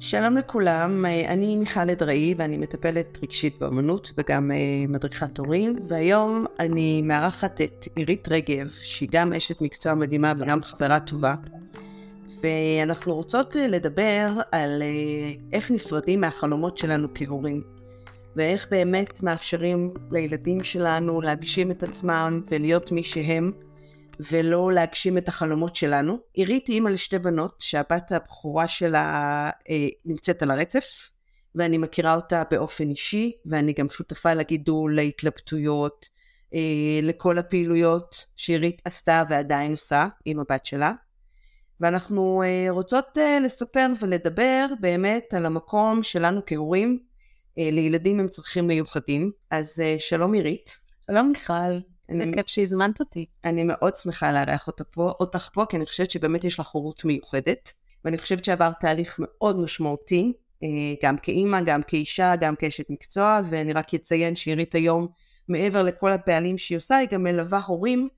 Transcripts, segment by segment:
שלום לכולם, אני מיכל אדראי ואני מטפלת רגשית באמנות וגם מדריכת הורים והיום אני מארחת את עירית רגב שהיא גם אשת מקצוע מדהימה וגם חברה טובה ואנחנו רוצות לדבר על איך נפרדים מהחלומות שלנו כהורים ואיך באמת מאפשרים לילדים שלנו להגשים את עצמם ולהיות מי שהם ולא להגשים את החלומות שלנו. עירית היא אימא לשתי בנות שהבת הבכורה שלה אה, נמצאת על הרצף ואני מכירה אותה באופן אישי ואני גם שותפה לגידול, להתלבטויות, אה, לכל הפעילויות שעירית עשתה ועדיין עושה עם הבת שלה. ואנחנו אה, רוצות אה, לספר ולדבר באמת על המקום שלנו כהורים אה, לילדים עם צרכים מיוחדים. אז אה, שלום עירית. שלום מיכל. איזה אני- כיף שהזמנת אותי. אני מאוד שמחה לארח אותה פה, אותך פה, כי אני חושבת שבאמת יש לך הורות מיוחדת, ואני חושבת שעברת תהליך מאוד משמעותי, אה, גם כאימא, גם כאישה, גם כאשת מקצוע, ואני רק אציין שעירית היום, מעבר לכל הפעלים שהיא עושה, היא גם מלווה הורים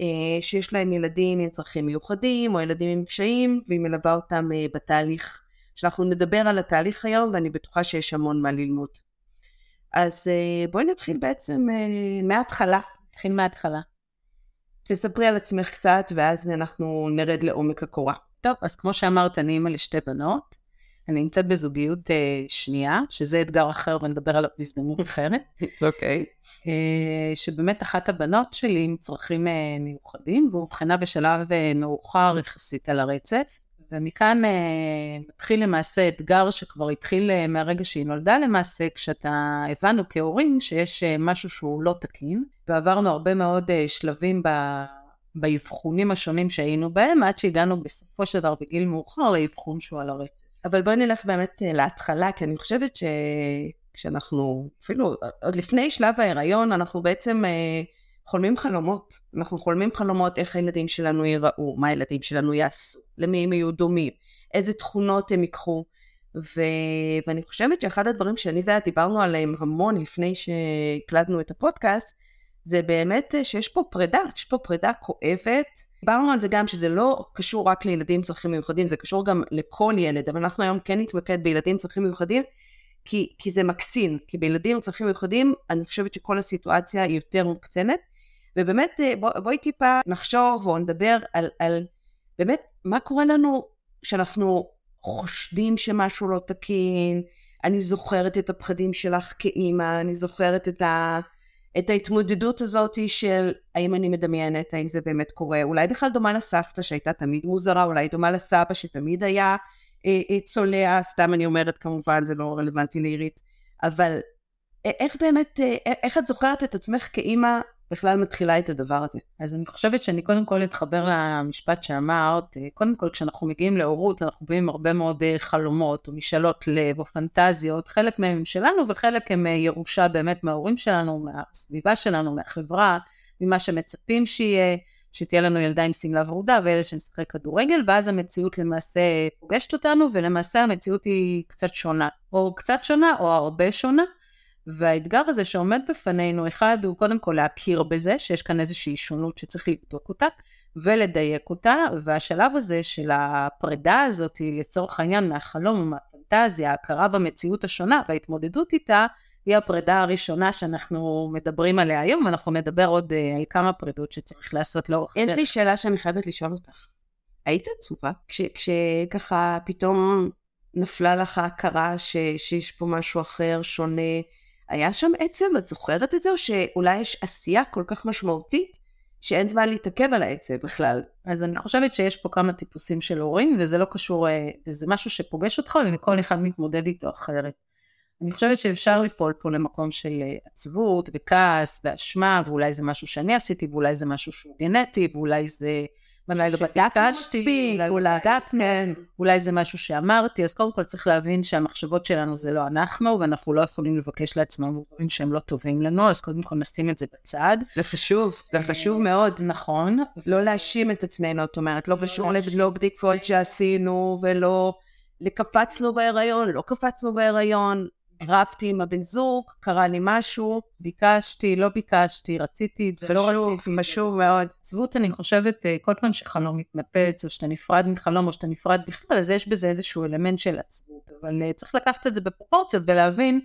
אה, שיש להם ילדים עם צרכים מיוחדים, או ילדים עם קשיים, והיא מלווה אותם אה, בתהליך. שאנחנו נדבר על התהליך היום, ואני בטוחה שיש המון מה ללמוד. אז בואי נתחיל בעצם מההתחלה. נתחיל מההתחלה. תספרי על עצמך קצת, ואז אנחנו נרד לעומק הקורה. טוב, אז כמו שאמרת, אני אימא לשתי בנות. אני נמצאת בזוגיות אה, שנייה, שזה אתגר אחר ונדבר עליו בהזדמנות אחרת. אוקיי. אה, שבאמת אחת הבנות שלי עם צרכים אה, מיוחדים, ואובחנה בשלב אה, מאוחר יחסית על הרצף. ומכאן אה, מתחיל למעשה אתגר שכבר התחיל אה, מהרגע שהיא נולדה למעשה, כשאתה הבנו כהורים שיש אה, משהו שהוא לא תקין, ועברנו הרבה מאוד שלבים ב... באבחונים השונים שהיינו בהם, עד שהגענו בסופו של דבר בגיל מאוחר לאבחון שהוא על הרצף. אבל בואי נלך באמת להתחלה, כי אני חושבת שכשאנחנו, אפילו עוד לפני שלב ההיריון, אנחנו בעצם חולמים חלומות. אנחנו חולמים חלומות איך הילדים שלנו ייראו, מה הילדים שלנו יעשו, למי הם יהיו דומים, איזה תכונות הם ייקחו. ו... ואני חושבת שאחד הדברים שאני ואת דיברנו עליהם המון לפני שהקלטנו את הפודקאסט, זה באמת שיש פה פרידה, יש פה פרידה כואבת. דיברנו על זה גם שזה לא קשור רק לילדים עם צרכים מיוחדים, זה קשור גם לכל ילד, אבל אנחנו היום כן נתמקד בילדים עם צרכים מיוחדים, כי, כי זה מקצין, כי בילדים עם צרכים מיוחדים, אני חושבת שכל הסיטואציה היא יותר מוקצנת, ובאמת אה, בוא, בואי טיפה נחשוב או נדבר על, על באמת מה קורה לנו שאנחנו חושדים שמשהו לא תקין, אני זוכרת את הפחדים שלך כאימא, אני זוכרת את ה... את ההתמודדות הזאת של האם אני מדמיינת, האם זה באמת קורה, אולי בכלל דומה לסבתא שהייתה תמיד מוזרה, אולי דומה לסבא שתמיד היה אה, אה, צולע, סתם אני אומרת כמובן, זה לא רלוונטי לעירית, אבל איך באמת, אה, איך את זוכרת את עצמך כאימא בכלל מתחילה את הדבר הזה? אז אני חושבת שאני קודם כל אתחבר למשפט שאמרת, קודם כל כשאנחנו מגיעים להורות אנחנו מביאים הרבה מאוד אה, חלומות או משאלות לב או פנטזיות, חלק מהם הם שלנו וחלק הם אה, ירושה באמת מההורים שלנו, מהסביבה שלנו, מהחברה, ממה שמצפים שיהיה, שתהיה לנו ילדה עם שמלה ורודה וילד שמשחק כדורגל, ואז המציאות למעשה פוגשת אותנו ולמעשה המציאות היא קצת שונה, או קצת שונה או הרבה שונה. והאתגר הזה שעומד בפנינו, אחד הוא קודם כל להכיר בזה, שיש כאן איזושהי שונות שצריך לבדוק אותה, ולדייק אותה, והשלב הזה של הפרידה הזאת, לצורך העניין מהחלום, מהפנטזיה, ההכרה במציאות השונה וההתמודדות איתה, היא הפרידה הראשונה שאנחנו מדברים עליה היום, אנחנו נדבר עוד uh, על כמה פרידות שצריך לעשות לאורך יש הדרך. לי שאלה שאני חייבת לשאול אותך. היית עצובה? כש- כשככה פתאום נפלה לך ההכרה שיש פה משהו אחר, שונה, היה שם עצב? את זוכרת את זה? או שאולי יש עשייה כל כך משמעותית שאין זמן להתעכב על העצב בכלל? אז אני חושבת שיש פה כמה טיפוסים של הורים, וזה לא קשור, אה, וזה משהו שפוגש אותך, וכל אחד מתמודד איתו אחרת. אני חושבת שאפשר ליפול פה למקום של אה, עצבות וכעס ואשמה, ואולי זה משהו שאני עשיתי, ואולי זה משהו שהוא גנטי, ואולי זה... אולי לא מספיק, אולי לא. בדקנו, כן. אולי זה משהו שאמרתי, אז קודם כל צריך להבין שהמחשבות שלנו זה לא אנחנו, ואנחנו לא יכולים לבקש לעצמנו דברים שהם לא טובים לנו, אז קודם כל נשים את זה בצד. זה חשוב, זה חשוב מאוד. נכון. לא להאשים את עצמנו, את אומרת, לא קשור לא בדיקות שעשינו, ולא לקפצנו בהיריון, לא קפצנו בהיריון. רבתי עם הבן זוג, קרה לי משהו. ביקשתי, לא ביקשתי, רציתי את זה, לא רציתי. חשוב, חשוב מאוד. עצבות, אני חושבת, אה, כל פעם שחלום מתנפץ, או שאתה נפרד מחלום, או שאתה נפרד בכלל, אז יש בזה איזשהו אלמנט של עצבות. אבל אה, צריך לקחת את זה בפרופורציות ולהבין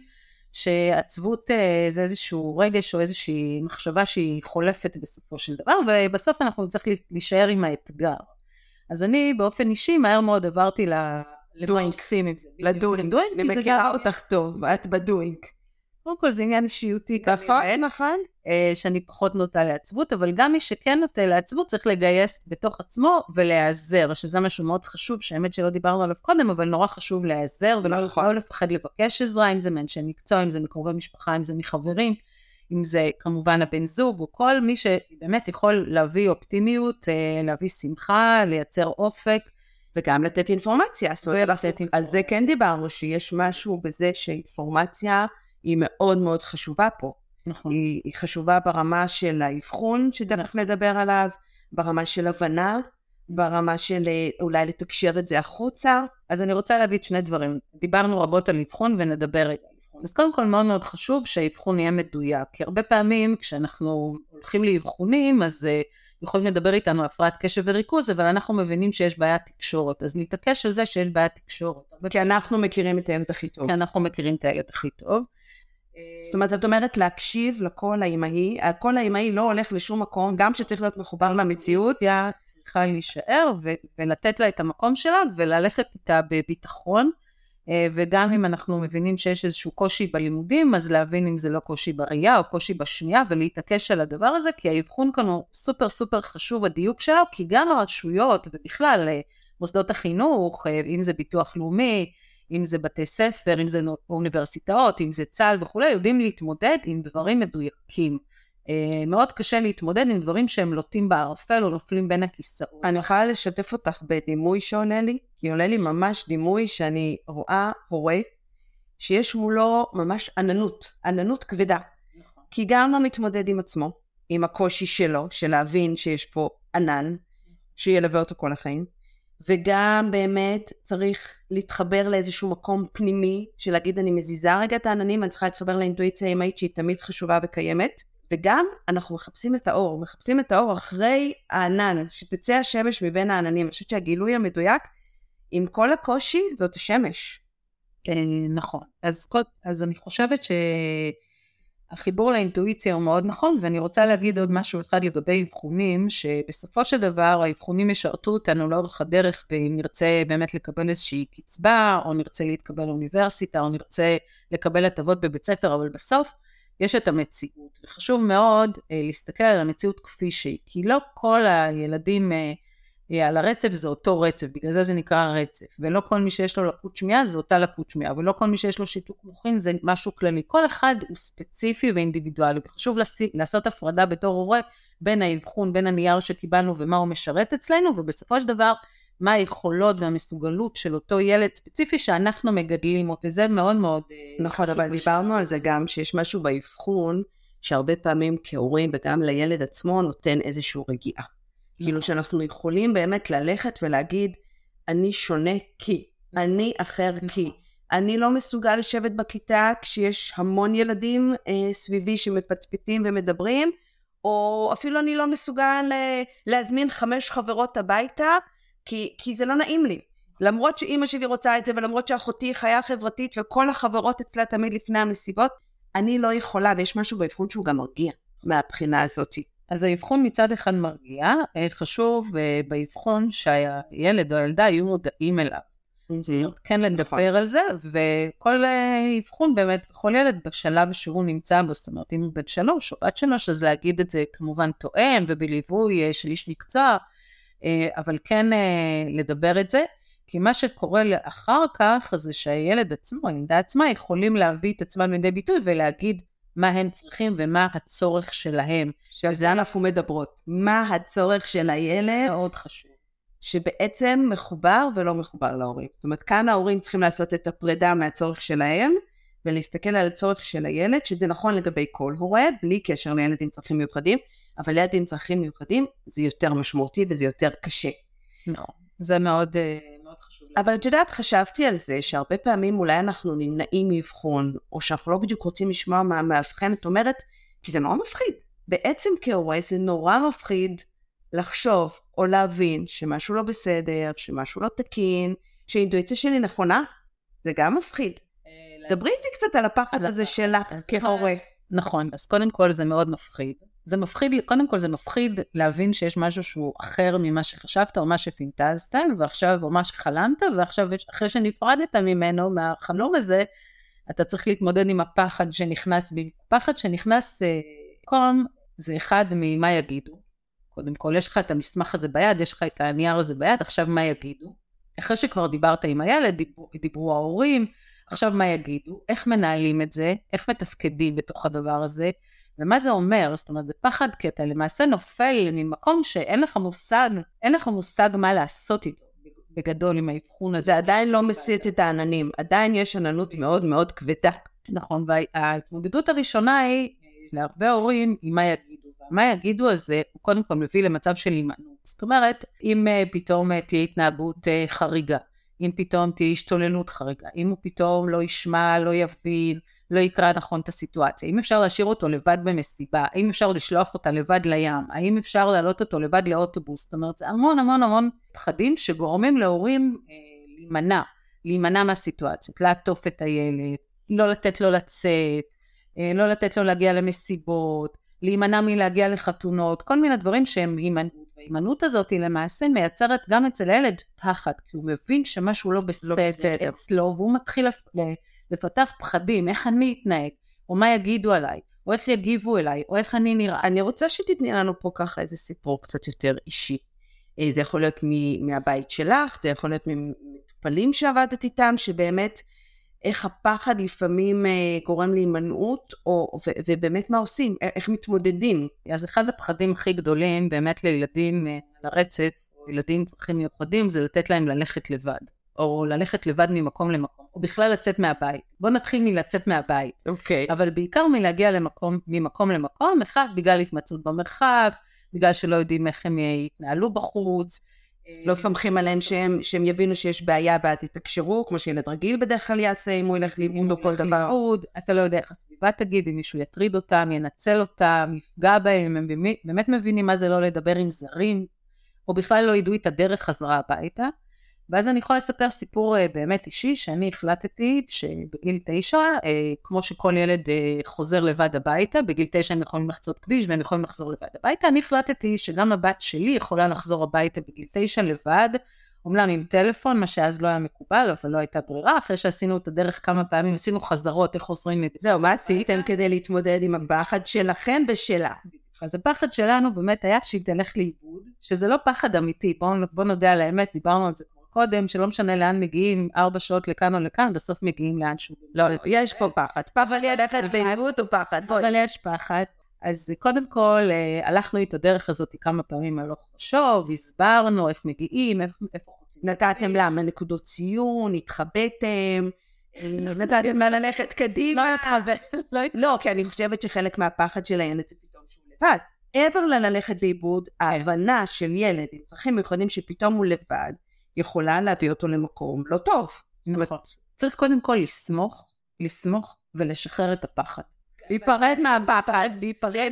שעצבות אה, זה איזשהו רגש או איזושהי מחשבה שהיא חולפת בסופו של דבר, ובסוף אנחנו נצטרך להישאר עם האתגר. אז אני באופן אישי מהר מאוד עברתי ל... למה עושים עם זה. לדוינג. אני מכירה אותך טוב, את בדוינג. קודם כל זה עניין אישיותי ככה, נכון, אה, שאני פחות נוטה לעצבות, אבל גם מי שכן נוטה לעצבות צריך לגייס בתוך עצמו ולהיעזר, שזה משהו מאוד חשוב, שהאמת שלא דיברנו עליו קודם, אבל נורא חשוב להיעזר, ולא נכון. לא לפחד לבקש עזרה, אם זה מאנשי מקצוע, אם זה מקרובי משפחה, אם זה מחברים, אם זה כמובן הבן זוג, או כל מי שבאמת יכול להביא אופטימיות, אה, להביא שמחה, לייצר אופק. וגם לתת אינפורמציה. ולתת אינפורמציה. על זה כן דיברנו, שיש משהו בזה שאינפורמציה היא מאוד מאוד חשובה פה. נכון. היא, היא חשובה ברמה של האבחון, שתכף נדבר עליו, ברמה של הבנה, ברמה של אה, אולי לתקשר את זה החוצה. אז אני רוצה להגיד שני דברים. דיברנו רבות על אבחון ונדבר רגע על אבחון. אז קודם כל מאוד מאוד חשוב שהאבחון יהיה מדויק, כי הרבה פעמים כשאנחנו הולכים לאבחונים, אז uh, יכולים לדבר איתנו הפרעת קשב וריכוז, אבל אנחנו מבינים שיש בעיית תקשורת. אז להתעקש על זה שיש בעיית תקשורת. כי אנחנו מכירים את הילד הכי טוב. כי אנחנו מכירים את הילד הכי טוב. זאת אומרת, את אומרת להקשיב לקול האימהי, הקול האימהי לא הולך לשום מקום, גם שצריך להיות מחובר למציאות. צריכה להישאר ולתת לה את המקום שלה וללכת איתה בביטחון. אה, וגם אם אנחנו מבינים שיש איזשהו קושי בלימודים, אז להבין אם זה לא קושי בראייה או קושי בשמיעה ולהתעקש על הדבר הזה, כי האבחון כאן הוא סופר סופר חשוב הדיוק שלו, כי גם הרשויות ובכלל אה, מוסדות החינוך, אה, אם זה ביטוח לאומי, אם זה בתי ספר, אם זה אוניברסיטאות, אם זה צה"ל וכולי, יודעים להתמודד עם דברים מדויקים. אה, מאוד קשה להתמודד עם דברים שהם לוטים בערפל או נופלים בין הכיסאות. אני יכולה לשתף אותך בדימוי שעונה לי, כי עולה לי ממש דימוי שאני רואה הורה שיש מולו ממש עננות, עננות כבדה. נכון. כי גם לא מתמודד עם עצמו, עם הקושי שלו, של להבין שיש פה ענן, שילווה אותו כל החיים, וגם באמת צריך להתחבר לאיזשהו מקום פנימי, של להגיד אני מזיזה רגע את העננים, אני צריכה להתחבר לאינטואיציה האמהית שהיא תמיד חשובה וקיימת, וגם אנחנו מחפשים את האור, מחפשים את האור אחרי הענן, שתצא השמש מבין העננים. אני חושבת שהגילוי המדויק, עם כל הקושי, זאת השמש. נכון. אז, אז אני חושבת ש... החיבור לאינטואיציה הוא מאוד נכון, ואני רוצה להגיד עוד משהו אחד לגבי אבחונים, שבסופו של דבר האבחונים ישרתו אותנו לאורך הדרך, ואם נרצה באמת לקבל איזושהי קצבה, או נרצה להתקבל לאוניברסיטה, או נרצה לקבל הטבות בבית ספר, אבל בסוף יש את המציאות. וחשוב מאוד אה, להסתכל על המציאות כפי שהיא, כי לא כל הילדים אה, על הרצף זה אותו רצף, בגלל זה זה נקרא רצף, ולא כל מי שיש לו לקות שמיעה זה אותה לקות שמיעה, ולא כל מי שיש לו שיתוק מוחין זה משהו כללי, כל אחד הוא ספציפי ואינדיבידואלי, וחשוב לעשות הפרדה בתור הורה בין האבחון, בין הנייר שקיבלנו ומה הוא משרת אצלנו, ובסופו של דבר מה היכולות והמסוגלות של אותו ילד ספציפי שאנחנו מגדלים אותו, וזה מאוד מאוד אה, נכון, אבל דיברנו על זה גם שיש משהו באבחון שהרבה פעמים כהורים וגם לילד עצמו נותן איזושהי רגיעה. כאילו נכון. שאנחנו יכולים באמת ללכת ולהגיד, אני שונה כי, אני אחר נכון. כי. אני לא מסוגל לשבת בכיתה כשיש המון ילדים אה, סביבי שמפטפטים ומדברים, או אפילו אני לא מסוגל אה, להזמין חמש חברות הביתה, כי, כי זה לא נעים לי. למרות שאימא שלי רוצה את זה, ולמרות שאחותי חיה חברתית וכל החברות אצלה תמיד לפני המסיבות, אני לא יכולה, ויש משהו באבחון שהוא גם מרגיע מהבחינה הזאתי. אז האבחון מצד אחד מרגיע, אה, חשוב אה, באבחון שהילד או הילדה יהיו מודעים אליו. כן לדבר נכון. על זה, וכל אה, אבחון באמת, כל ילד בשלב שהוא נמצא בו, זאת אומרת, אם הוא בן שלוש או בת שלוש, אז להגיד את זה כמובן תואם ובליווי של איש מקצוע, אבל כן לדבר את זה, כי מה שקורה אחר כך זה שהילד עצמו, הילדה עצמה, יכולים להביא את עצמם לידי ביטוי ולהגיד מה הם צריכים ומה הצורך שלהם. שעל זה אנחנו מדברות. מה הצורך של הילד. מאוד חשוב. שבעצם מחובר ולא מחובר להורים. זאת אומרת, כאן ההורים צריכים לעשות את הפרידה מהצורך שלהם, ולהסתכל על הצורך של הילד, שזה נכון לגבי כל הורה, בלי קשר לילד עם צרכים מיוחדים, אבל ילד עם צרכים מיוחדים זה יותר משמעותי וזה יותר קשה. נכון. זה מאוד, אה, מאוד חשוב. אבל את יודעת, חשבתי על זה, שהרבה פעמים אולי אנחנו נמנעים מאבחון, או שאנחנו לא בדיוק רוצים לשמוע מה המאבחן, את אומרת, כי זה נורא מפחיד. בעצם כהורה זה נורא מפחיד לחשוב או להבין שמשהו לא בסדר, שמשהו לא תקין, שהאינטואיציה שלי נכונה, זה גם מפחיד. אה, דברי איתי קצת על הפחד הזה שלך כהורה. נכון, אז קודם כל זה מאוד מפחיד. זה מפחיד, קודם כל זה מפחיד להבין שיש משהו שהוא אחר ממה שחשבת או מה שפינטזת, ועכשיו, או מה שחלמת, ועכשיו אחרי שנפרדת ממנו, מהחלום הזה, אתה צריך להתמודד עם הפחד שנכנס בי. פחד שנכנס אה, קום, זה אחד ממה יגידו. קודם כל, יש לך את המסמך הזה ביד, יש לך את הנייר הזה ביד, עכשיו מה יגידו? אחרי שכבר דיברת עם הילד, דיברו, דיברו ההורים, עכשיו מה יגידו? איך מנהלים את זה? איך מתפקדים בתוך הדבר הזה? ומה זה אומר? זאת אומרת, זה פחד כי אתה למעשה נופל ממקום שאין לך מושג, אין לך מושג מה לעשות איתו בגדול עם האבחון הזה. זה עדיין לא מסיט את העננים, עדיין יש עננות מאוד מאוד כבדה. נכון, וההתמודדות הראשונה היא להרבה הורים עם מה יגידו. ומה יגידו הזה, הוא קודם כל מביא למצב של הימנעות. זאת אומרת, אם uh, פתאום uh, תהיה התנהגות חריגה, אם פתאום תהיה השתוללות חריגה, אם הוא פתאום לא ישמע, לא יבין, לא יקרא נכון את הסיטואציה, אם אפשר להשאיר אותו לבד במסיבה, האם אפשר לשלוח אותה לבד לים, האם אפשר להעלות אותו לבד לאוטובוס, זאת אומרת זה המון המון המון פחדים שגורמים להורים אה, להימנע, להימנע מהסיטואציות, לעטוף את הילד, לא לתת לו לצאת, אה, לא לתת לו להגיע למסיבות, להימנע מלהגיע לחתונות, כל מיני דברים שהם הימנעות. וההימנעות הזאת היא למעשה מייצרת גם אצל הילד פחד, כי הוא מבין שמשהו לא בסדר, לא בסדר. אצלו, והוא מתחיל לפתח פחדים, איך אני אתנהג, או מה יגידו עליי, או איך יגיבו אליי, או איך אני נראה. אני רוצה שתתני לנו פה ככה איזה סיפור קצת יותר אישי. אה, זה יכול להיות מהבית שלך, זה יכול להיות ממטופלים שעבדת איתם, שבאמת איך הפחד לפעמים אה, גורם להימנעות, או, ו, ובאמת מה עושים, איך מתמודדים. אז אחד הפחדים הכי גדולים באמת לילדים אה, על הרצף, או ילדים עם צרכים מיוחדים, זה לתת להם ללכת לבד, או ללכת לבד ממקום למקום, או בכלל לצאת מהבית. בואו נתחיל מלצאת מהבית. אוקיי. Okay. אבל בעיקר מלהגיע למקום, ממקום למקום, אחד, בגלל התמצאות במרחב, בגלל שלא יודעים איך הם יתנהלו בחוץ, לא סומכים עליהן שהם, שהם יבינו שיש בעיה ואז יתקשרו, כמו שילד רגיל בדרך כלל יעשה אם הוא ילך לאיבוד או כל דבר. לאיבוד, אתה לא יודע איך הסביבה תגיב, אם מישהו יטריד אותם, ינצל אותם, יפגע בהם, הם באמת מבינים מה זה לא לדבר עם זרים, או בכלל לא ידעו את הדרך חזרה הביתה. ואז אני יכולה לספר סיפור uh, באמת אישי, שאני החלטתי שבגיל תשע, uh, כמו שכל ילד uh, חוזר לבד הביתה, בגיל תשע הם יכולים לחצות כביש והם יכולים לחזור לבד הביתה, אני החלטתי שגם הבת שלי יכולה לחזור הביתה בגיל תשע לבד, אומנם עם טלפון, מה שאז לא היה מקובל, אבל לא הייתה ברירה, אחרי שעשינו את הדרך כמה פעמים, עשינו חזרות, איך חוזרים מבית. זהו, מה עשיתם כדי להתמודד עם הפחד שלכם ושלה? אז הפחד שלנו באמת היה שהיא תלך לאיבוד, שזה לא פחד אמיתי, בואו בוא נודה על האמת, דיברנו על זה קודם, שלא משנה לאן מגיעים, ארבע שעות לכאן או לכאן, בסוף מגיעים לאן שהוא. לא, יש פה פחד. פחד ללכת בעיוות הוא פחד. אבל יש פחד. אז קודם כל, אה, הלכנו את הדרך הזאת כמה פעמים הלוך ושוב, הסברנו איך מגיעים, איפה חוצים. נתתם למה נקודות ציון, התחבאתם. נתתם לה ללכת קדימה. לא. לא, לא, כי אני חושבת שחלק מהפחד של הילד זה פתאום שהוא לבד. מעבר לללכת לאיבוד, ההבנה של ילד עם צרכים מיוחדים שפתאום הוא לבד, יכולה להביא אותו למקום לא טוב. נכון. צריך קודם כל לסמוך, לסמוך ולשחרר את הפחד. להיפרד מהפחד, להיפרד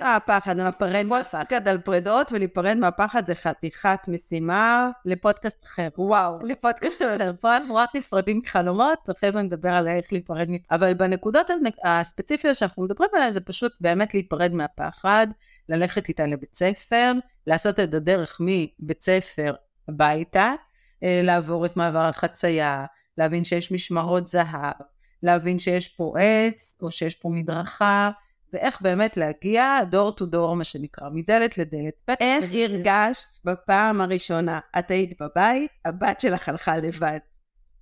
מהפחד, להיפרד פודקאסט על פרדות ולהיפרד מהפחד זה חתיכת משימה. לפודקאסט אחר. וואו. לפודקאסט אחר. פה אנחנו רק נפרדים מחלומות, אחרי זה נדבר על איך להיפרד, אבל בנקודות הספציפיות שאנחנו מדברים עליהן זה פשוט באמת להיפרד מהפחד, ללכת איתה לבית ספר, לעשות את הדרך מבית ספר הביתה, אה, לעבור את מעבר החצייה, להבין שיש משמרות זהב, להבין שיש פה עץ או שיש פה מדרכה, ואיך באמת להגיע דור טו דור מה שנקרא, מדלת לדלת. איך הרגשת בפעם הראשונה? את היית בבית, הבת שלך הלכה לבד.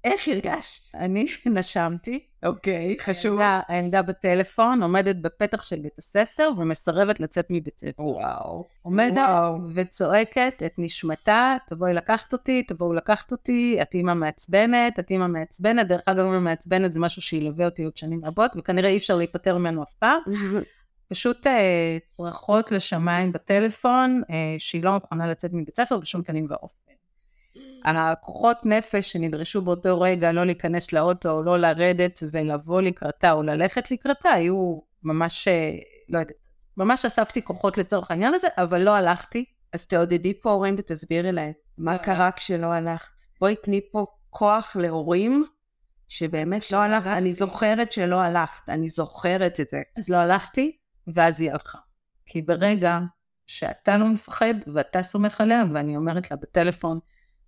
איך הרגשת? אני נשמתי. אוקיי, okay, חשוב. הילדה, הילדה בטלפון, עומדת בפתח של בית הספר ומסרבת לצאת מבית ספר. וואו. עומדת וואו. וצועקת את נשמתה, תבואי לקחת אותי, תבואו לקחת אותי, את אימא מעצבנת, את אימא מעצבנת. דרך אגב, אימא מעצבנת זה משהו שילווה אותי עוד שנים רבות, וכנראה אי אפשר להיפטר ממנו אף פעם. פשוט uh, צרחות לשמיים בטלפון, uh, שהיא לא מוכנה לצאת מבית ספר בשום פנים ואופן. הכוחות נפש שנדרשו באותו רגע לא להיכנס לאוטו או לא לרדת ולבוא לקראתה או ללכת לקראתה היו ממש, אה, לא יודעת, ממש אספתי כוחות לצורך העניין הזה, אבל לא הלכתי. אז תעודדי פה הורים ותסבירי להם מה קרה כשלא הלכת. בואי תני פה כוח להורים שבאמת לא הלכת. אני זוכרת שלא הלכת, אני זוכרת את זה. אז לא הלכתי, ואז היא הלכה. כי ברגע שאתה לא מפחד ואתה סומך עליה, ואני אומרת לה בטלפון,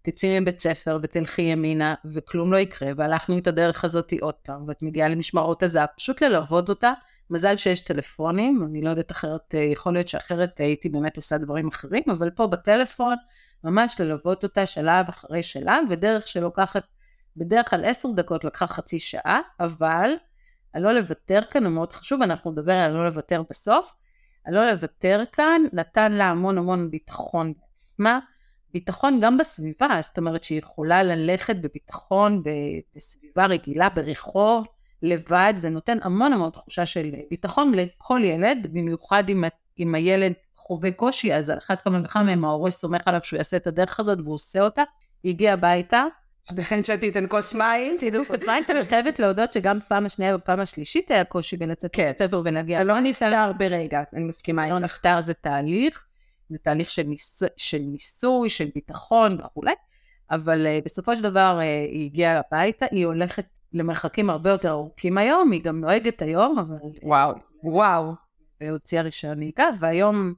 תצאי מבית ספר ותלכי ימינה, וכלום לא יקרה, והלכנו את הדרך הזאת עוד פעם, ואת מגיעה למשמרות הזהב, פשוט ללוות אותה. מזל שיש טלפונים, אני לא יודעת אחרת, אה, יכול להיות שאחרת הייתי באמת עושה דברים אחרים, אבל פה בטלפון, ממש ללוות אותה שלב אחרי שלב, ודרך שלוקחת, בדרך כלל עשר דקות לקחה חצי שעה, אבל הלא לוותר כאן הוא מאוד חשוב, אנחנו נדבר על הלא לוותר בסוף. הלא לוותר כאן נתן לה המון המון ביטחון בעצמה, ביטחון גם בסביבה, זאת אומרת שהיא יכולה ללכת בביטחון בסביבה רגילה, ברחוב, לבד, זה נותן המון המון תחושה של ביטחון לכל ילד, במיוחד אם, אם הילד חווה קושי, אז על אחת כמה וכמה אם ההורה סומך עליו שהוא יעשה את הדרך הזאת והוא עושה אותה. היא הגיעה הביתה. לכן שתיתן כוס מים. תדעו כוס מים, אני חייבת להודות שגם פעם השנייה ופעם השלישית היה קושי בלצאת כן. לבית ולהגיע. זה לא נפתר ברגע, אני מסכימה איתך. לא נפתר, זה תהליך. זה תהליך של, ניס, של ניסוי, של ביטחון וכולי, אבל uh, בסופו של דבר uh, היא הגיעה הביתה, היא הולכת למרחקים הרבה יותר ארוכים היום, היא גם נוהגת היום, אבל... וואו, וואו. והוציאה רישיון נהיגה, והיום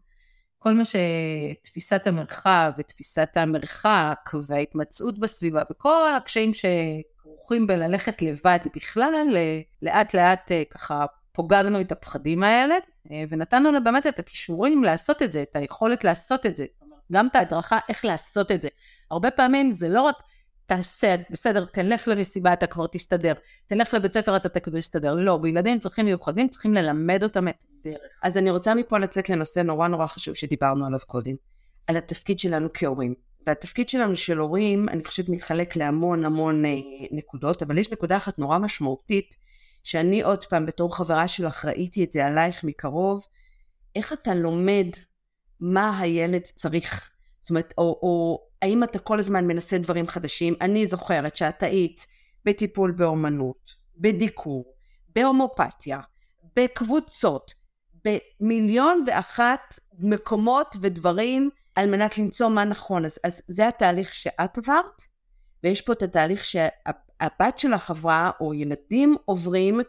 כל מה שתפיסת המרחב ותפיסת המרחק וההתמצאות בסביבה וכל הקשיים שכרוכים בללכת לבד בכלל, לאט לאט אה, ככה פוגגנו את הפחדים האלה, אה, ונתנו לה באמת את הכישורים לעשות את זה, את היכולת לעשות את זה, גם את ההדרכה איך לעשות את זה. הרבה פעמים זה לא רק תעשה, בסדר, תלך למסיבה, אתה כבר תסתדר, תלך לבית ספר, אתה כבר תסתדר. לא, בילדים עם צרכים מיוחדים צריכים ללמד אותם את הדרך. אז אני רוצה מפה לצאת לנושא נורא נורא חשוב שדיברנו עליו קודם, על התפקיד שלנו כהורים. והתפקיד שלנו של הורים, אני חושבת, מתחלק להמון המון אה, נקודות, אבל יש נקודה אחת נורא משמעותית, שאני עוד פעם בתור חברה שלך ראיתי את זה עלייך מקרוב, איך אתה לומד מה הילד צריך. זאת אומרת, או, או האם אתה כל הזמן מנסה דברים חדשים. אני זוכרת שאת היית בטיפול באומנות, בדיקור, בהומופתיה, בקבוצות, במיליון ואחת מקומות ודברים על מנת למצוא מה נכון. אז, אז זה התהליך שאת עברת, ויש פה את התהליך שה... הבת שלך עברה, או ילדים עוברים,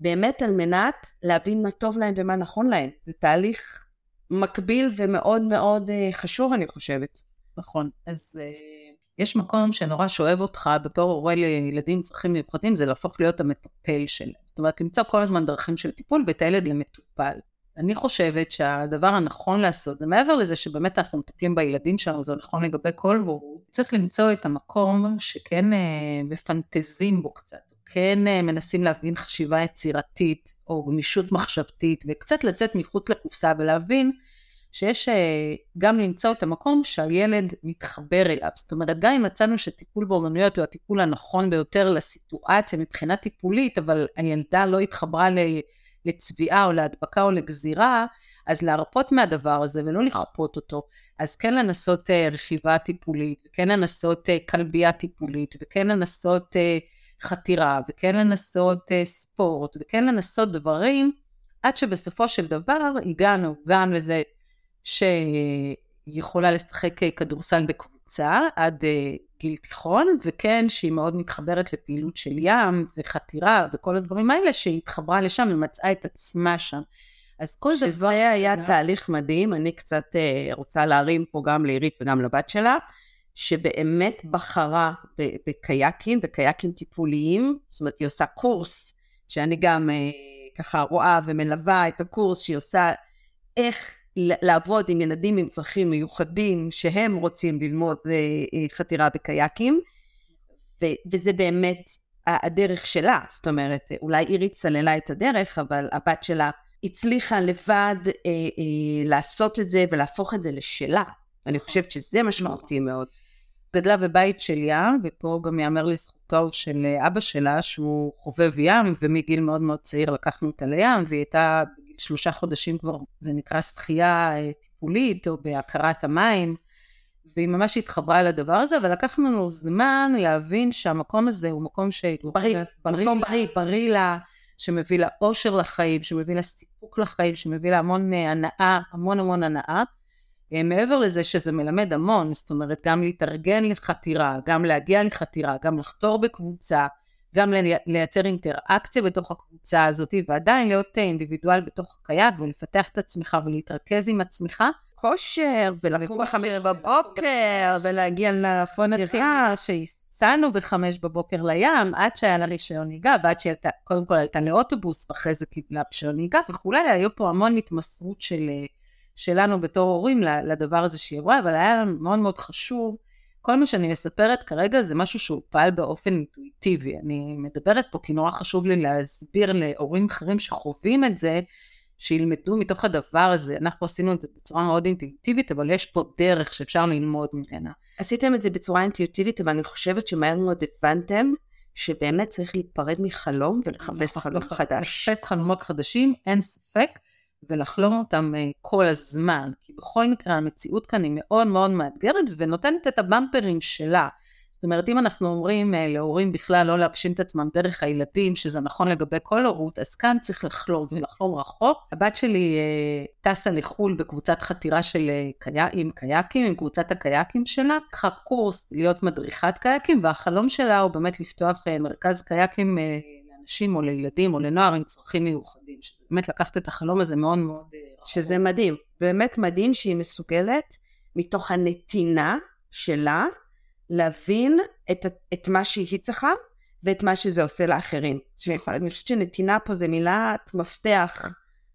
באמת על מנת להבין מה טוב להם ומה נכון להם. זה תהליך מקביל ומאוד מאוד uh, חשוב, אני חושבת. נכון. אז uh, יש מקום שנורא שואב אותך בתור הורה לילדים עם צרכים מיוחדים, זה להפוך להיות המטפל שלהם. זאת אומרת, למצוא כל הזמן דרכים של טיפול ואת הילד למטופל. אני חושבת שהדבר הנכון לעשות, זה מעבר לזה שבאמת אנחנו מטפלים בילדים שלנו, זה נכון לגבי כל הורות, צריך למצוא את המקום שכן אה, מפנטזים בו קצת, כן אה, מנסים להבין חשיבה יצירתית או גמישות מחשבתית, וקצת לצאת מחוץ לקופסה ולהבין שיש אה, גם למצוא את המקום שהילד מתחבר אליו. זאת אומרת, גם אם מצאנו שטיפול באומנויות הוא הטיפול הנכון ביותר לסיטואציה מבחינה טיפולית, אבל הילדה לא התחברה. לצביעה או להדבקה או לגזירה, אז להרפות מהדבר הזה ולא לכפות אותו. אז כן לנסות uh, רכיבה טיפולית, וכן לנסות uh, כלבייה טיפולית, וכן לנסות uh, חתירה, וכן לנסות uh, ספורט, וכן לנסות דברים, עד שבסופו של דבר הגענו גם לזה שהיא יכולה לשחק כדורסל בקבוצה עד uh, גיל תיכון, וכן שהיא מאוד מתחברת לפעילות של ים וחתירה וכל הדברים האלה, שהיא התחברה לשם ומצאה את עצמה שם. אז כל שזה דבר... שזה היה זה... תהליך מדהים, אני קצת uh, רוצה להרים פה גם לעירית וגם לבת שלה, שבאמת בחרה בקייקים וקייקים טיפוליים, זאת אומרת היא עושה קורס, שאני גם uh, ככה רואה ומלווה את הקורס שהיא עושה, איך לעבוד עם ילדים עם צרכים מיוחדים שהם רוצים ללמוד אה, אה, חתירה בקייקים, ו- וזה באמת הדרך שלה, זאת אומרת, אולי אירית סללה את הדרך, אבל הבת שלה הצליחה לבד אה, אה, לעשות את זה ולהפוך את זה לשלה. אני חושבת שזה משמעותי מאוד. גדלה בבית של ים, ופה גם ייאמר לזכותו של אבא שלה, שהוא חובב ים, ומגיל מאוד מאוד צעיר לקחנו אותה לים, והיא הייתה שלושה חודשים כבר, זה נקרא שחייה אה, טיפולית או בהכרת המים, והיא ממש התחברה לדבר הזה, ולקח לנו זמן להבין שהמקום הזה הוא מקום ש... בריא, בריא, מקום בריא, בריא לה, שמביא לה אושר לחיים, שמביא לה סיפוק לחיים, שמביא לה המון אה, הנאה, המון המון הנאה. אה, מעבר לזה שזה מלמד המון, זאת אומרת גם להתארגן לחתירה, גם להגיע לחתירה, גם לחתור בקבוצה, גם לייצר אינטראקציה בתוך הקבוצה הזאת, ועדיין להיות אינדיבידואל בתוך הקייק ולפתח את עצמך ולהתרכז עם עצמך. כושר, ולקום בחמש בבוקר, ולהגיע לפונתירה. שהסענו בחמש בבוקר לים, עד שהיה לה רישיון נהיגה, ועד שהיא קודם כל עלתה לאוטובוס, ואחרי זה קיבלה רישיון נהיגה וכולי, היו פה המון התמסרות של, שלנו בתור הורים לדבר הזה שהיא עברה, אבל היה לנו מאוד מאוד חשוב כל מה שאני מספרת כרגע זה משהו שהוא פעל באופן אינטואיטיבי. אני מדברת פה כי נורא חשוב לי להסביר להורים אחרים שחווים את זה, שילמדו מתוך הדבר הזה. אנחנו עשינו את זה בצורה מאוד אינטואיטיבית, אבל יש פה דרך שאפשר ללמוד ממנה. עשיתם את זה בצורה אינטואיטיבית, אבל אני חושבת שמהר מאוד הבנתם שבאמת צריך להיפרד מחלום ולחפש חלום חדש. לחפש חלומות חדשים, אין ספק. ולחלום אותם אה, כל הזמן, כי בכל מקרה המציאות כאן היא מאוד מאוד מאתגרת ונותנת את הבמפרים שלה. זאת אומרת, אם אנחנו אומרים אה, להורים בכלל לא להגשים את עצמם דרך הילדים, שזה נכון לגבי כל הורות, אז כאן צריך לחלום ולחלום רחוק. הבת שלי אה, טסה לחו"ל בקבוצת חתירה של קי... עם קייקים, עם קבוצת הקייקים שלה, לקחה קורס להיות מדריכת קייקים, והחלום שלה הוא באמת לפתוח מרכז קייקים לאנשים או לילדים או לנוער עם צרכים מיוחדים, שזה באמת לקחת את החלום הזה מאוד מאוד אה, רחוק. שזה מדהים, באמת מדהים שהיא מסוגלת מתוך הנתינה שלה להבין את, את מה שהיא צריכה ואת מה שזה עושה לאחרים. אני חושבת שנתינה פה זה מילת מפתח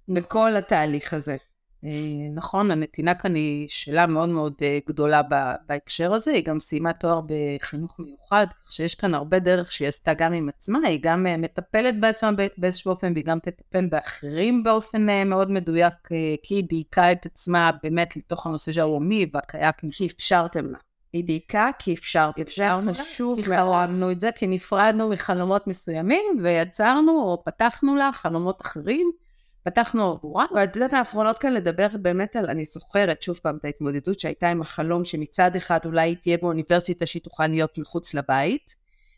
בכל התהליך הזה. אה, נכון, הנתינה כאן היא שאלה מאוד מאוד אה, גדולה בהקשר הזה, היא גם סיימה תואר בחינוך מיוחד, כך שיש כאן הרבה דרך שהיא עשתה גם עם עצמה, היא גם אה, מטפלת בעצמה באיזשהו אופן, והיא גם תטפל באחרים באופן מאוד מדויק, כי היא דייקה את עצמה באמת לתוך הנושא של הלאומי והקייקים. כי אפשרתם לה. היא דייקה כי אפשרת, אפשרנו חשוב מאוד. חלמנו את זה כי נפרדנו מחלומות מסוימים ויצרנו או פתחנו לה חלומות אחרים. פתחנו עבורה. ואת יודעת האחרונות כאן לדבר באמת על, אני זוכרת שוב פעם את ההתמודדות שהייתה עם החלום שמצד אחד אולי היא תהיה באוניברסיטה שהיא תוכל להיות מחוץ לבית,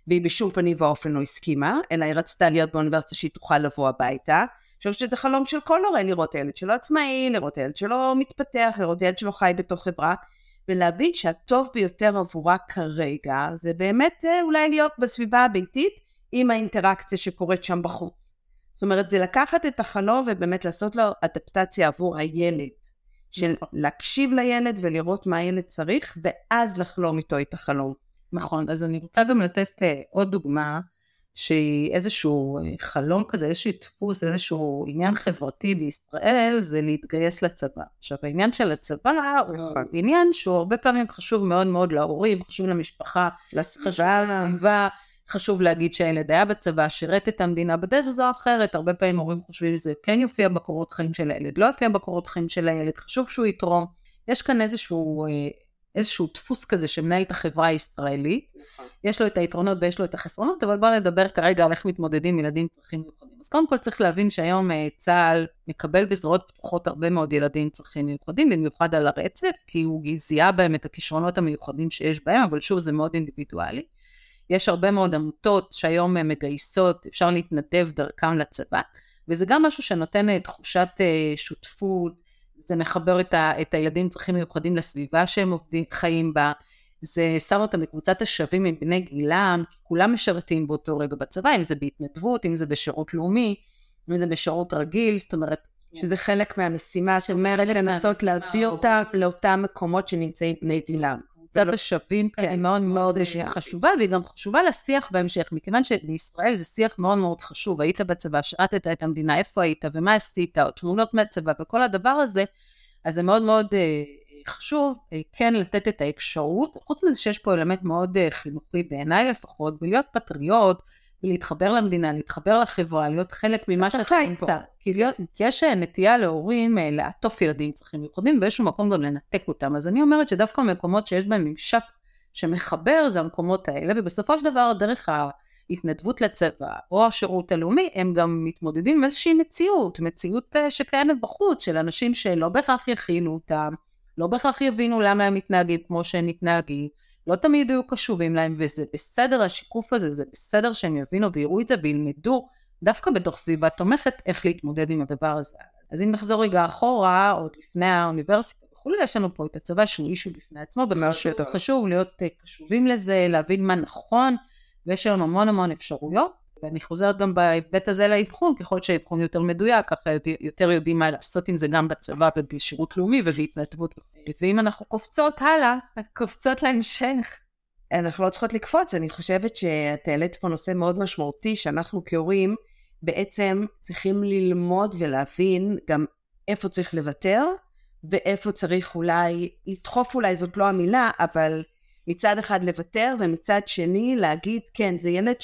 והיא בשום פנים ואופן לא הסכימה, אלא היא רצתה להיות באוניברסיטה שהיא תוכל לבוא הביתה. אני חושבת שזה חלום של כל הורה לראות ילד שלו עצמאי, לראות ילד שלו מתפתח, לראות ילד שלו חי בתוך חברה, ולהבין שהטוב ביותר עבורה כרגע זה באמת אה, אולי להיות בסביבה הביתית עם האינטראקציה שקורית שם בחוץ. זאת אומרת, זה לקחת את החלום ובאמת לעשות לו אדפטציה עבור הילד. של נכון. להקשיב לילד ולראות מה הילד צריך, ואז לחלום איתו את החלום. נכון, אז אני רוצה גם לתת uh, עוד דוגמה, שהיא איזשהו uh, חלום כזה, איזשהו דפוס, איזשהו עניין חברתי בישראל, זה להתגייס לצבא. עכשיו, העניין של הצבא הוא נכון. עניין שהוא הרבה פעמים חשוב מאוד מאוד להורים, חשוב למשפחה, לסביבה. חשוב להגיד שהילד היה בצבא, שירת את המדינה בדרך זו או אחרת, הרבה פעמים הורים חושבים שזה כן יופיע בקורות חיים של הילד, לא יופיע בקורות חיים של הילד, חשוב שהוא יתרום. יש כאן איזשהו, אה, איזשהו דפוס כזה שמנהל את החברה הישראלית, נכון. יש לו את היתרונות ויש לו את החסרונות, אבל בואו נדבר כרגע על איך מתמודדים ילדים עם צרכים מיוחדים. אז קודם כל צריך להבין שהיום אה, צה"ל מקבל בזרועות פתוחות הרבה מאוד ילדים עם צרכים מיוחדים, במיוחד על הרצף, כי הוא זיהה בהם את הכישרונות המיוחדים שיש בהם, אבל שוב זה מאוד אינדיבידואלי. יש הרבה מאוד עמותות שהיום מגייסות, אפשר להתנדב דרכם לצבא, וזה גם משהו שנותן אה, תחושת אה, שותפות, זה מחבר את, ה, את הילדים עם צרכים מיוחדים לסביבה שהם עובדים, חיים בה, זה שם אותם בקבוצת השווים עם בני גילם, כולם משרתים באותו רגע בצבא, אם זה בהתנדבות, אם זה בשירות לאומי, אם זה בשירות רגיל, זאת אומרת, שזה חלק מהמשימה, זאת אומרת לנסות להביא אותם לאותם מקומות שנמצאים בני גילם. קבוצת השווים כן, היא מאוד מאוד חשובה, והיא גם חשובה לשיח בהמשך, מכיוון שבישראל זה שיח מאוד מאוד חשוב, היית בצבא, שירתת את המדינה, איפה היית ומה עשית, או תמונות מהצבא וכל הדבר הזה, אז זה מאוד מאוד אה, חשוב אה, כן לתת את האפשרות, חוץ מזה שיש פה אלמנט מאוד אה, חינוכי בעיניי לפחות, ולהיות פטריוט, ולהתחבר למדינה, להתחבר לחברה, להיות חלק ממה שאתה נמצא. כי, להיות, יש אה, נטייה להורים אה, לעטוף ילדים עם צרכים מיוחדים, באיזשהו מקום גם לנתק אותם. אז אני אומרת שדווקא מקומות שיש בהם ממשק שמחבר זה המקומות האלה, ובסופו של דבר דרך ההתנדבות לצבא או השירות הלאומי, הם גם מתמודדים עם איזושהי מציאות, מציאות אה, שקיימת בחוץ של אנשים שלא בהכרח יכינו אותם. לא בהכרח יבינו למה הם מתנהגים כמו שהם מתנהגים, לא תמיד יהיו קשובים להם, וזה בסדר השיקוף הזה, זה בסדר שהם יבינו ויראו את זה וילמדו דווקא בתוך סביבה תומכת איך להתמודד עם הדבר הזה. אז אם נחזור רגע אחורה, עוד לפני האוניברסיטה וכולי, יש לנו פה את הצבא שהוא אישו בפני עצמו, וחשוב חשוב להיות אה, קשובים לזה, להבין מה נכון, ויש היום המון המון אפשרויות. ואני חוזרת גם בהיבט הזה לאבחון, ככל שהאבחון יותר מדויק, ככה יותר יודעים מה לעשות עם זה גם בצבא ובשירות לאומי ובהתנדבות. ואם אנחנו קופצות הלאה, קופצות להמשך. אנחנו לא צריכות לקפוץ, אני חושבת שאת העלית פה נושא מאוד משמעותי, שאנחנו כהורים בעצם צריכים ללמוד ולהבין גם איפה צריך לוותר, ואיפה צריך אולי, לדחוף אולי זאת לא המילה, אבל מצד אחד לוותר, ומצד שני להגיד, כן, זה ילד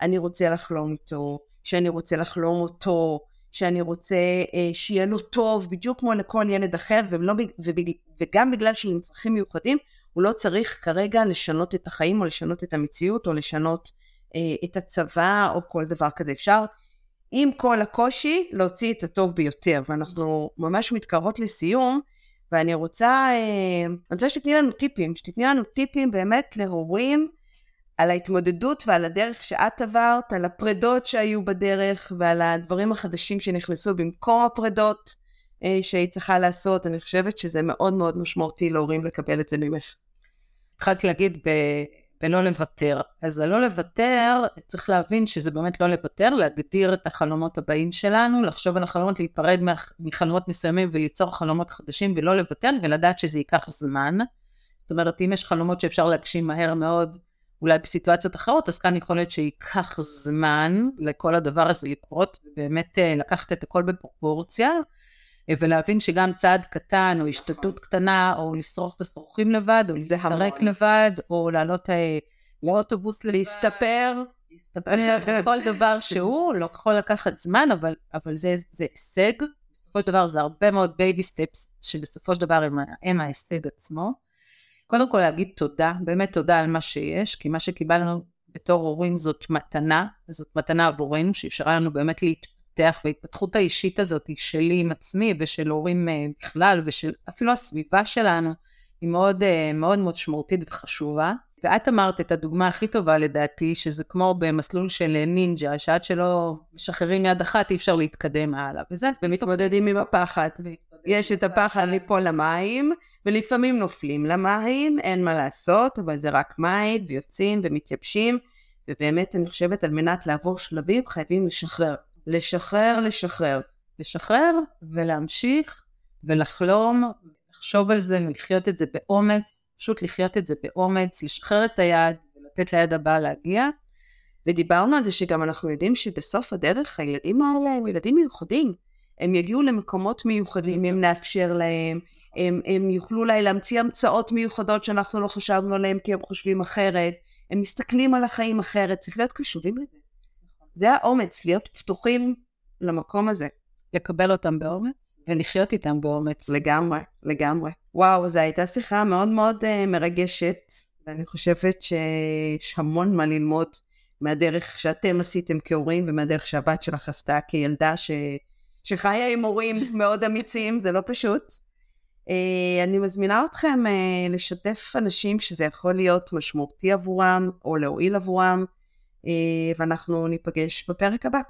שאני רוצה לחלום איתו, שאני רוצה לחלום אותו, שאני רוצה אה, שיהיה לו טוב, בדיוק כמו לכל ילד אחר, ולא, ובג, וגם בגלל שהוא עם צרכים מיוחדים, הוא לא צריך כרגע לשנות את החיים, או לשנות את המציאות, או לשנות אה, את הצבא, או כל דבר כזה. אפשר, עם כל הקושי, להוציא את הטוב ביותר. ואנחנו ממש מתקרבות לסיום, ואני רוצה, אה, אני רוצה שתתני לנו טיפים, שתתני לנו טיפים באמת להורים על ההתמודדות ועל הדרך שאת עברת, על הפרדות שהיו בדרך ועל הדברים החדשים שנכנסו במקום הפרדות אה, שהיא צריכה לעשות. אני חושבת שזה מאוד מאוד משמעותי להורים לקבל את זה ממך. התחלתי להגיד ב... בלא לוותר. אז הלא לוותר, צריך להבין שזה באמת לא לוותר, להגדיר את החלומות הבאים שלנו, לחשוב על החלומות, להיפרד מחלומות מסוימים וליצור חלומות חדשים ולא לוותר, ולדעת שזה ייקח זמן. זאת אומרת, אם יש חלומות שאפשר להגשים מהר מאוד, אולי בסיטואציות אחרות, אז כאן יכול להיות שייקח זמן לכל הדבר הזה לקרות, ובאמת אה, לקחת את הכל בפרופורציה, אה, ולהבין שגם צעד קטן, או השתתות קטנה, או לשרוך את השרוכים לבד, או להסתרק לבד, או לעלות אה, לאוטובוס להסתפר. להסתפר, כל דבר שהוא, לא יכול לקחת זמן, אבל, אבל זה, זה הישג. בסופו של דבר זה הרבה מאוד baby steps, שבסופו של דבר הם, הם ההישג עצמו. קודם כל להגיד תודה, באמת תודה על מה שיש, כי מה שקיבלנו בתור הורים זאת מתנה, זאת מתנה עבורנו, שאפשרה לנו באמת להתפתח, וההתפתחות האישית הזאת שלי עם עצמי ושל הורים אה, בכלל, ושל אפילו הסביבה שלנו, היא מאוד אה, מאוד משמעותית וחשובה. ואת אמרת את הדוגמה הכי טובה לדעתי, שזה כמו במסלול של נינג'ה, שעד שלא משחררים יד אחת אי אפשר להתקדם הלאה. וזה, ומתמודדים עם הפחד. יש את הפחד ליפול למים, ולפעמים נופלים למים, אין מה לעשות, אבל זה רק מים, ויוצאים ומתייבשים, ובאמת אני חושבת על מנת לעבור שלבים חייבים לשחרר. לשחרר, לשחרר. לשחרר ולהמשיך ולחלום, לחשוב על זה ולחיות את זה באומץ, פשוט לחיות את זה באומץ, לשחרר את היד ולתת ליד הבאה להגיע. ודיברנו על זה שגם אנחנו יודעים שבסוף הדרך הילדים האלה הם ילדים מיוחדים. הם יגיעו למקומות מיוחדים אם נאפשר להם, הם, הם יוכלו אולי להמציא המצאות מיוחדות שאנחנו לא חשבנו עליהן כי הם חושבים אחרת, הם מסתכלים על החיים אחרת, צריך להיות קשובים לזה. זה האומץ, להיות פתוחים למקום הזה. לקבל אותם באומץ ולחיות איתם באומץ. לגמרי, לגמרי. וואו, זו הייתה שיחה מאוד מאוד uh, מרגשת, ואני חושבת שיש המון מה ללמוד מהדרך שאתם עשיתם כהורים ומהדרך שהבת שלך עשתה כילדה ש... שחיה עם הורים מאוד אמיצים, זה לא פשוט. אה, אני מזמינה אתכם אה, לשתף אנשים שזה יכול להיות משמעותי עבורם או להועיל עבורם, אה, ואנחנו ניפגש בפרק הבא.